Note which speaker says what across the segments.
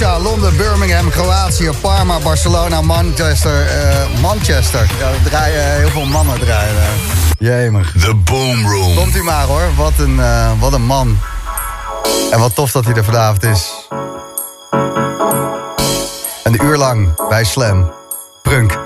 Speaker 1: Ibiza, Londen, Birmingham, Kroatië, Parma, Barcelona, Manchester. Uh, Manchester. Ja, er draaien heel veel mannen draaien. Jemig.
Speaker 2: The Boom Room.
Speaker 1: Komt u maar hoor, wat een, uh, wat een man. En wat tof dat hij er vanavond is. Een uur lang bij Slam. Prunk.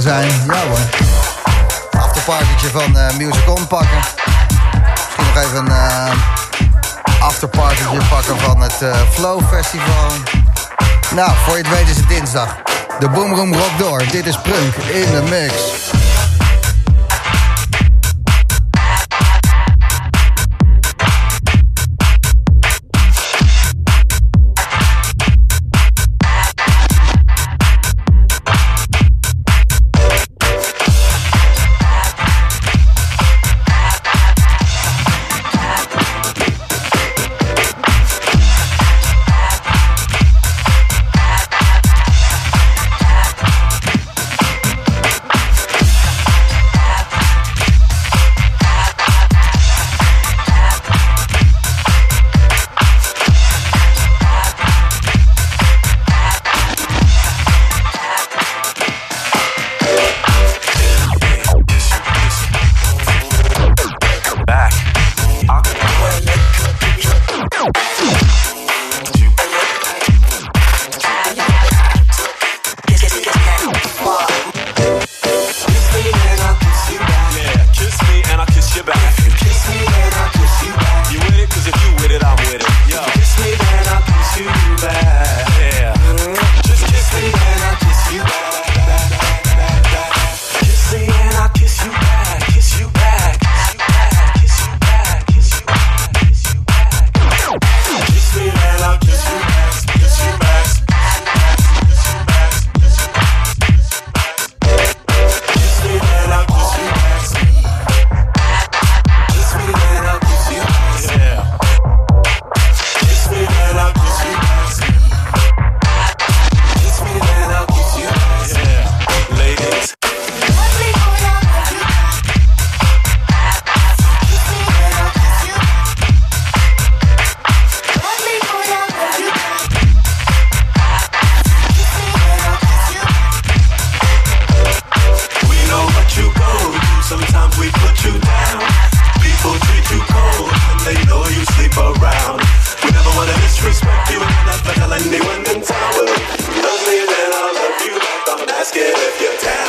Speaker 1: Zijn. Ja hoor. Afterpartytje van uh, Music On pakken. Misschien nog even een uh, afterpartytje pakken van het uh, Flow Festival. Nou, voor je het weet is het dinsdag. De Boomroom rock door. Dit is Prunk in de mix. if you tell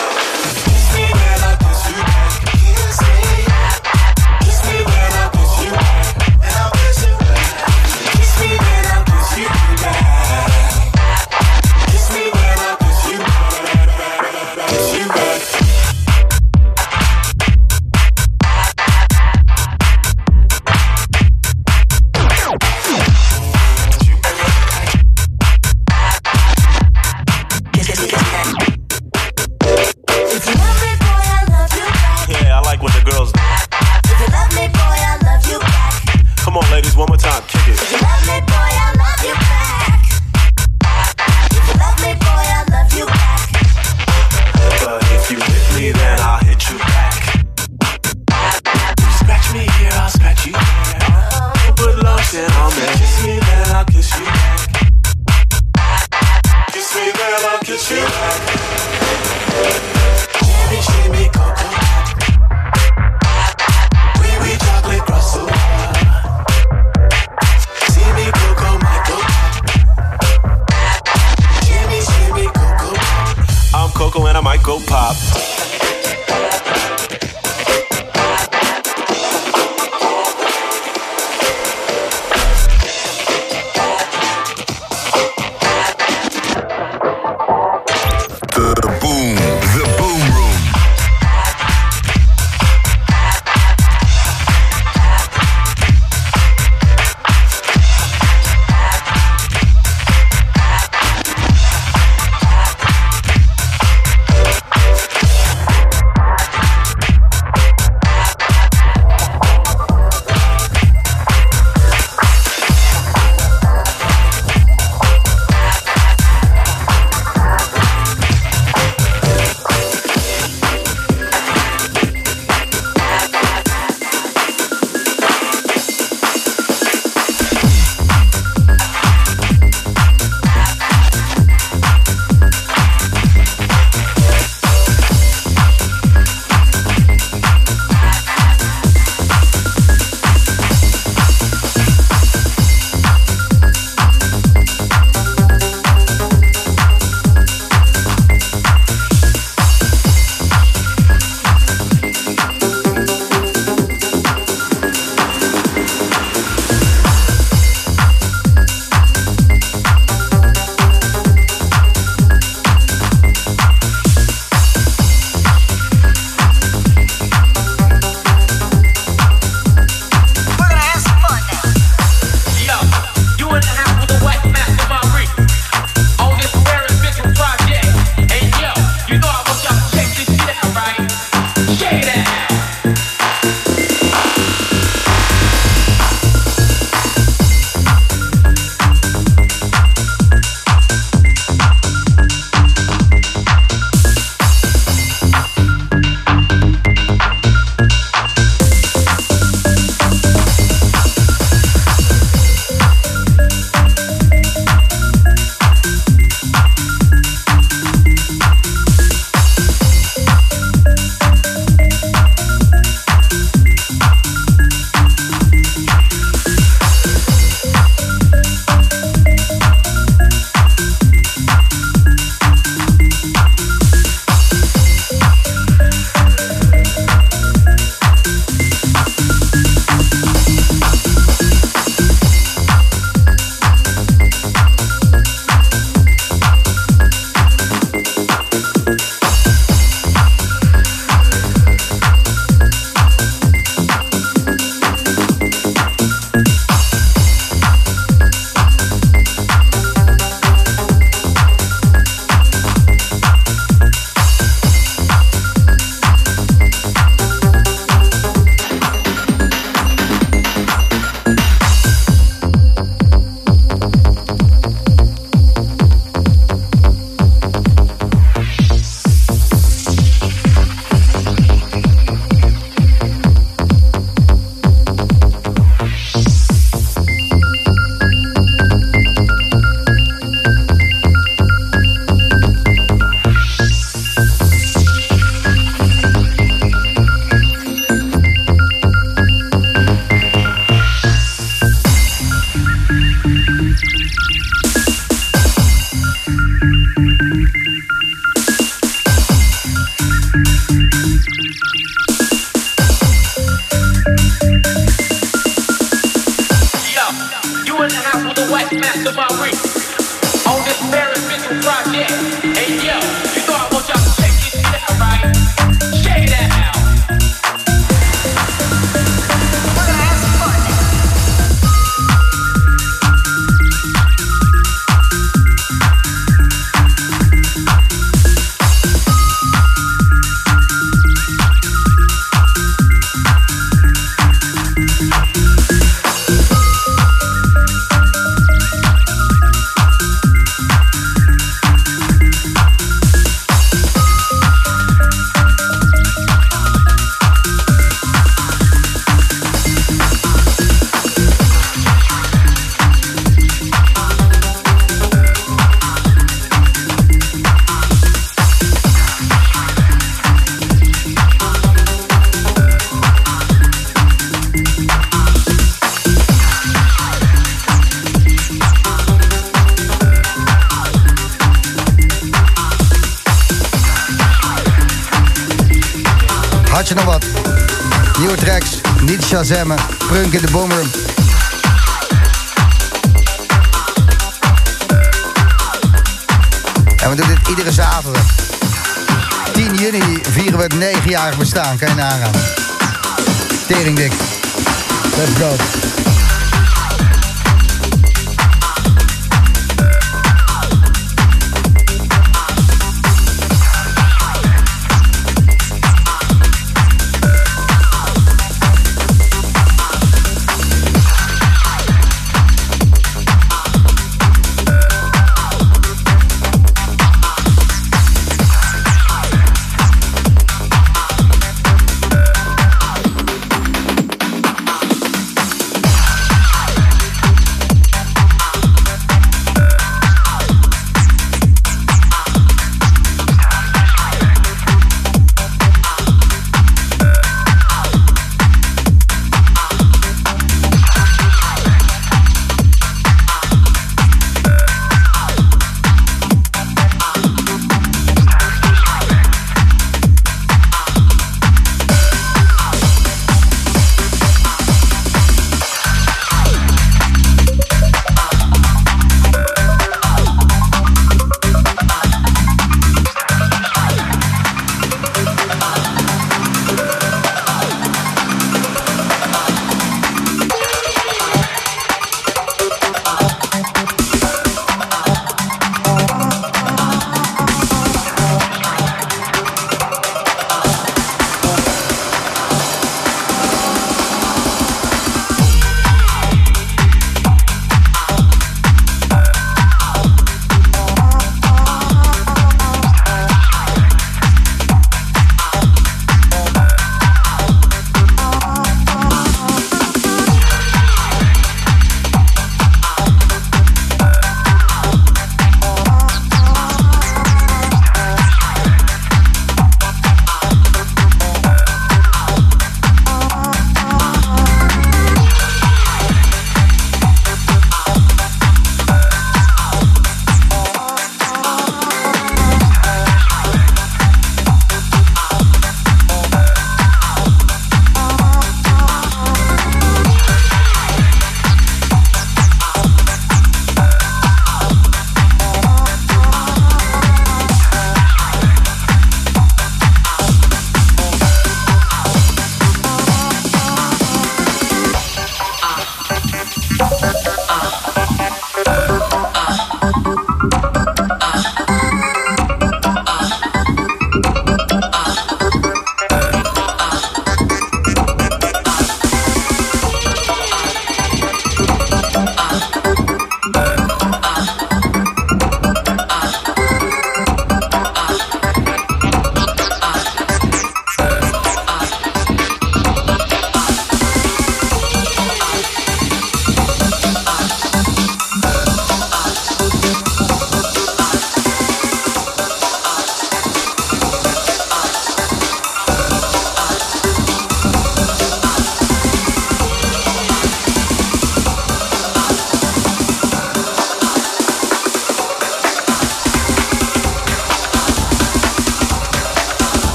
Speaker 1: 9-jarig bestaan. Kan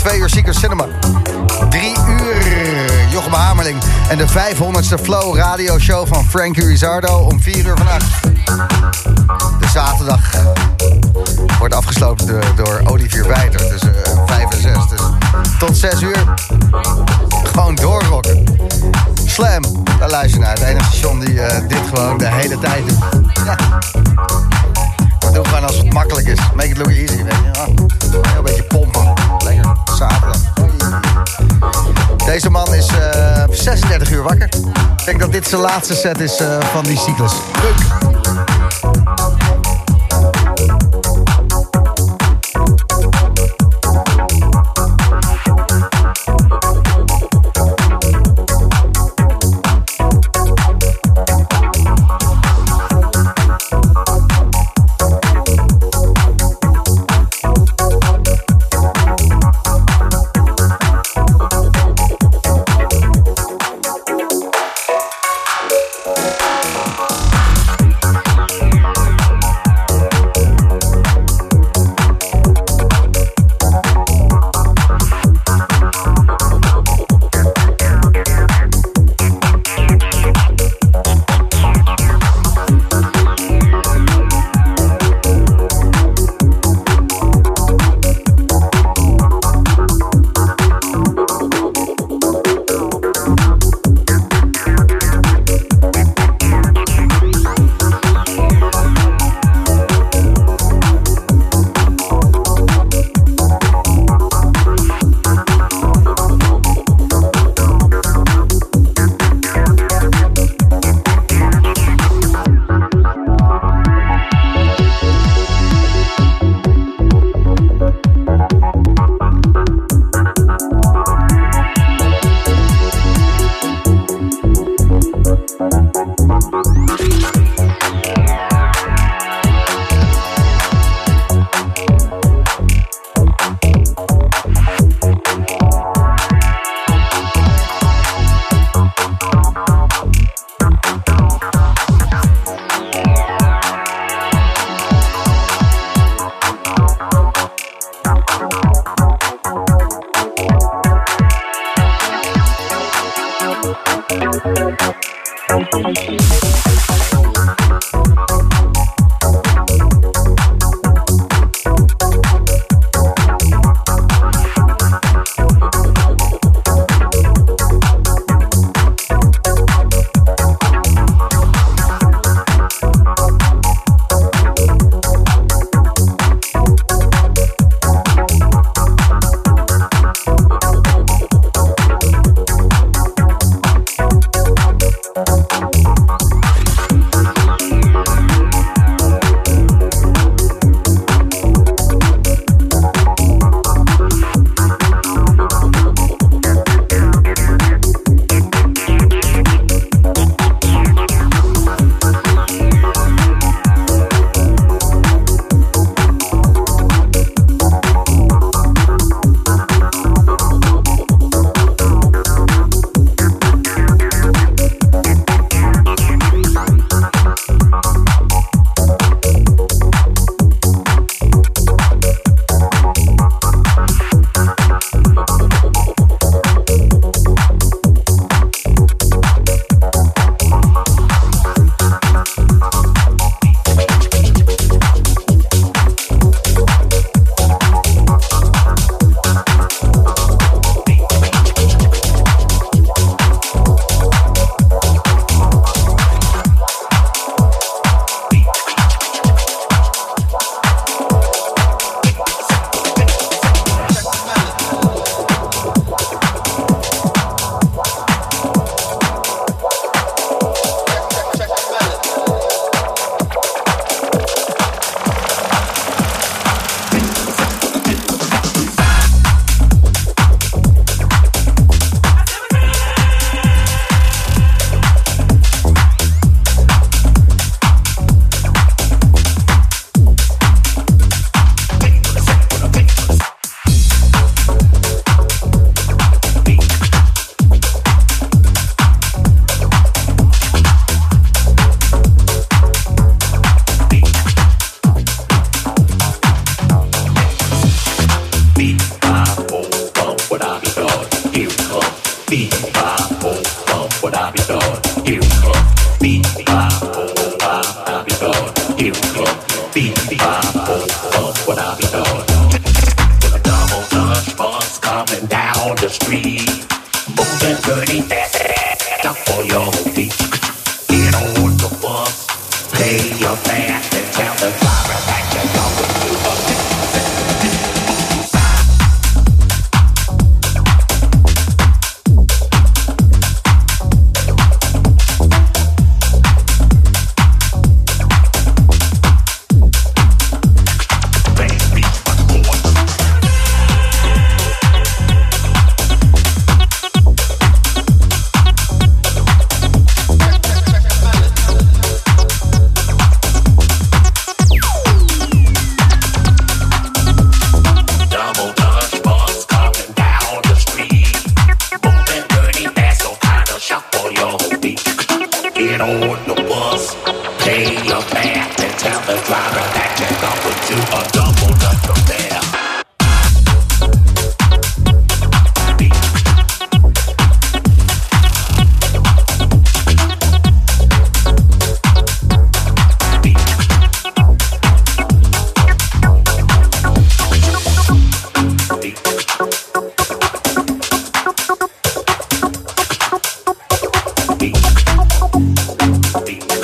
Speaker 1: Twee uur Secret Cinema. Drie uur Jochem Hamerling. En de 500ste Flow radio show van Frankie Rizzardo om 4 uur vannacht. De zaterdag wordt afgesloten door, Olivier Wijter tussen 5 en 6. Dus tot 6 uur gewoon doorrocken. Slam, daar luister je naar. Het enige station die uh, dit gewoon de hele tijd doet. Ja. We doen gewoon als het makkelijk is. Make it look easy, weet je. Deze man is uh, 36 uur wakker. Ik denk dat dit zijn laatste set is uh, van die cyclus. Capito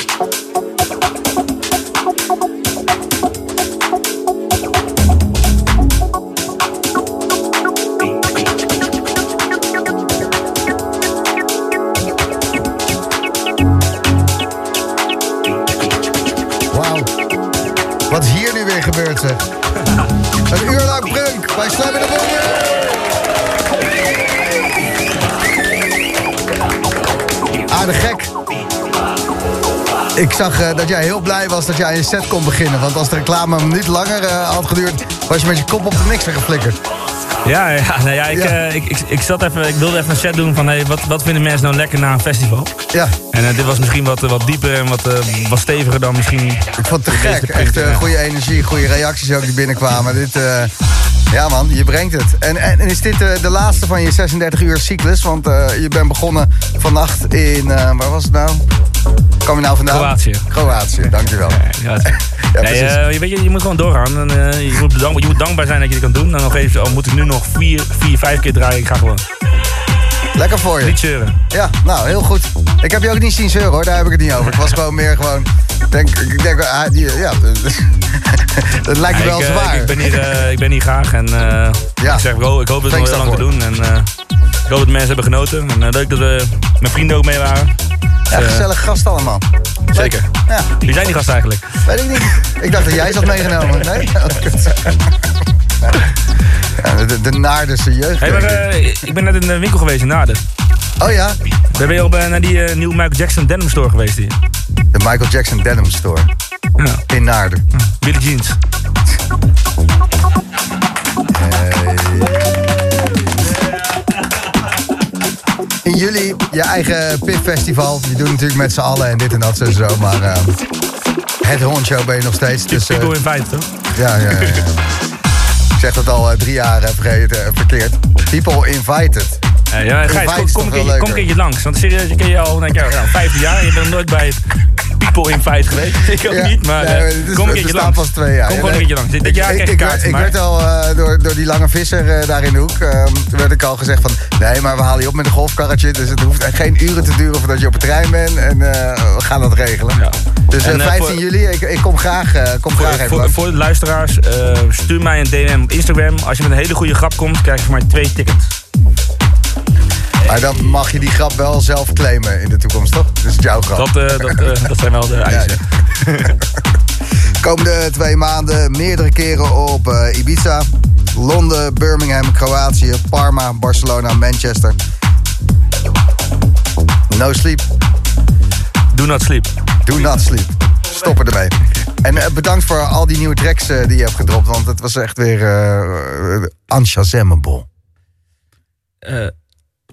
Speaker 1: Bye. Ik zag eh, dat jij heel blij was dat jij een set kon beginnen. Want als de reclame een minuut langer eh, had geduurd... was je met je kop op de mixer geflikkerd.
Speaker 3: Ja, ja, nou ja, ik,
Speaker 1: Ja.
Speaker 3: eh, ik, ik, ik, zat even, ik wilde even een set doen van hey, wat, wat vinden mensen nou lekker na een festival.
Speaker 1: Ja,
Speaker 3: En dit was misschien wat, wat dieper en wat, wat steviger dan misschien...
Speaker 1: ik vond het te
Speaker 3: De
Speaker 1: gek. Echt goede energie, goede reacties ook die binnenkwamen. Dit, ja man, je brengt het. En, en is dit eh, de laatste van je 36 uur cyclus? Want je bent begonnen vannacht in, waar was het nou? Kom je nou vandaan?
Speaker 3: Kroatië.
Speaker 1: Kroatië, dankjewel.
Speaker 3: Ja, het-
Speaker 1: Ja,
Speaker 3: nee,
Speaker 1: precies.
Speaker 3: eh, je, weet, je, je moet gewoon doorgaan. En, eh, je, moet je moet dankbaar zijn dat je dit kan doen. En nog even, al moet ik nu nog vier, vier vijf keer draaien. Ik ga gewoon
Speaker 1: Lekker voor je.
Speaker 3: niet zeuren.
Speaker 1: Ja, nou, heel goed. Ik heb je ook niet zien zeuren hoor, daar heb ik het niet over. Ik was gewoon meer gewoon... Denk, ik denk, ah, ja, dat lijkt me wel
Speaker 3: ik, eh,
Speaker 1: zwaar.
Speaker 3: ik, ik ben hier, ik ben hier graag en
Speaker 1: Ja.
Speaker 3: ik, zeg, ik, hoop, ik hoop het nog heel lang te doen. En ik hoop dat mensen hebben genoten. En eh, leuk dat we mijn vrienden ook mee waren.
Speaker 1: ja,
Speaker 3: eh,
Speaker 1: gezellig gast allemaal.
Speaker 3: Zeker.
Speaker 1: Ja,
Speaker 3: Wie zijn die gasten eigenlijk?
Speaker 1: weet ik niet. Ik dacht dat jij ze had meegenomen. Nee? Oh. Ja, de, de naardense jeugd.
Speaker 3: Hey, maar,
Speaker 1: ik.
Speaker 3: eh, ik ben net in de winkel geweest in Naarden.
Speaker 1: oh ja,
Speaker 3: Ben je al bij- naar die nieuwe Michael Jackson denim store geweest hier?
Speaker 1: de Michael Jackson Denim Store
Speaker 3: Ja.
Speaker 1: in Naarden.
Speaker 3: Billy Jeans.
Speaker 1: In juli je eigen PIF Festival. Je doet natuurlijk met z'n allen en dit en dat zo. Maar eh, het hondshow ben je nog steeds. Dus,
Speaker 3: People in Vijf, toch?
Speaker 1: ja, ja, ja, ja. Ik zeg dat al eh, drie jaar eh, vergeten, verkeerd. People invited.
Speaker 3: Ja, ja, Gijs, kom, kom, een keertje, kom
Speaker 1: leuker?
Speaker 3: een keertje langs. Want serieus, ik ken je al ik, nou, 15 jaar. Je bent nog nooit bij People in Fight geweest. Ik ook
Speaker 1: Ja,
Speaker 3: niet, maar
Speaker 1: nee, maar het is-
Speaker 3: kom een keertje langs.
Speaker 1: pas twee jaar.
Speaker 3: Kom gewoon een keertje langs. Dit jaar
Speaker 1: ik, ik,
Speaker 3: kaartjes,
Speaker 1: ik
Speaker 3: maar...
Speaker 1: werd al eh, door, door die lange visser eh, daar in de hoek. eh, toen werd ik al gezegd van... Nee, maar we halen je op met een golfkarretje. Dus het hoeft geen uren te duren voordat je op het terrein bent. En we gaan dat regelen.
Speaker 3: Ja.
Speaker 1: Dus eh,
Speaker 3: En, eh,
Speaker 1: 15
Speaker 3: voor-
Speaker 1: juli, ik, ik kom graag, kom graag even
Speaker 3: voor, voor de luisteraars, stuur mij een DM op Instagram. Als je met een hele goede grap komt, krijg je van mij twee tickets.
Speaker 1: Maar dan mag je die grap wel zelf claimen in de toekomst, toch? Dus het is jouw grap.
Speaker 3: Dat, eh, dat, eh, dat zijn wel de eisen.
Speaker 1: Komende twee maanden meerdere keren op eh, Ibiza. Londen, Birmingham, Kroatië, Parma, Barcelona, Manchester. No sleep,
Speaker 3: Do not sleep.
Speaker 1: do not sleep. Stoppen ermee. En bedankt voor al die nieuwe tracks die je hebt gedropt. Want het was echt weer uh, unshazamable.
Speaker 3: Eh,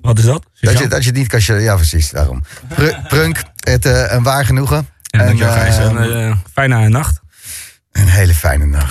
Speaker 3: wat is dat?
Speaker 1: Dat je, dat je het niet kan... Ja, precies, daarom. Pr- Prunk, het, eh, een waar genoegen. En, eh,
Speaker 3: En, eh, fijne nacht.
Speaker 1: een hele fijne nacht.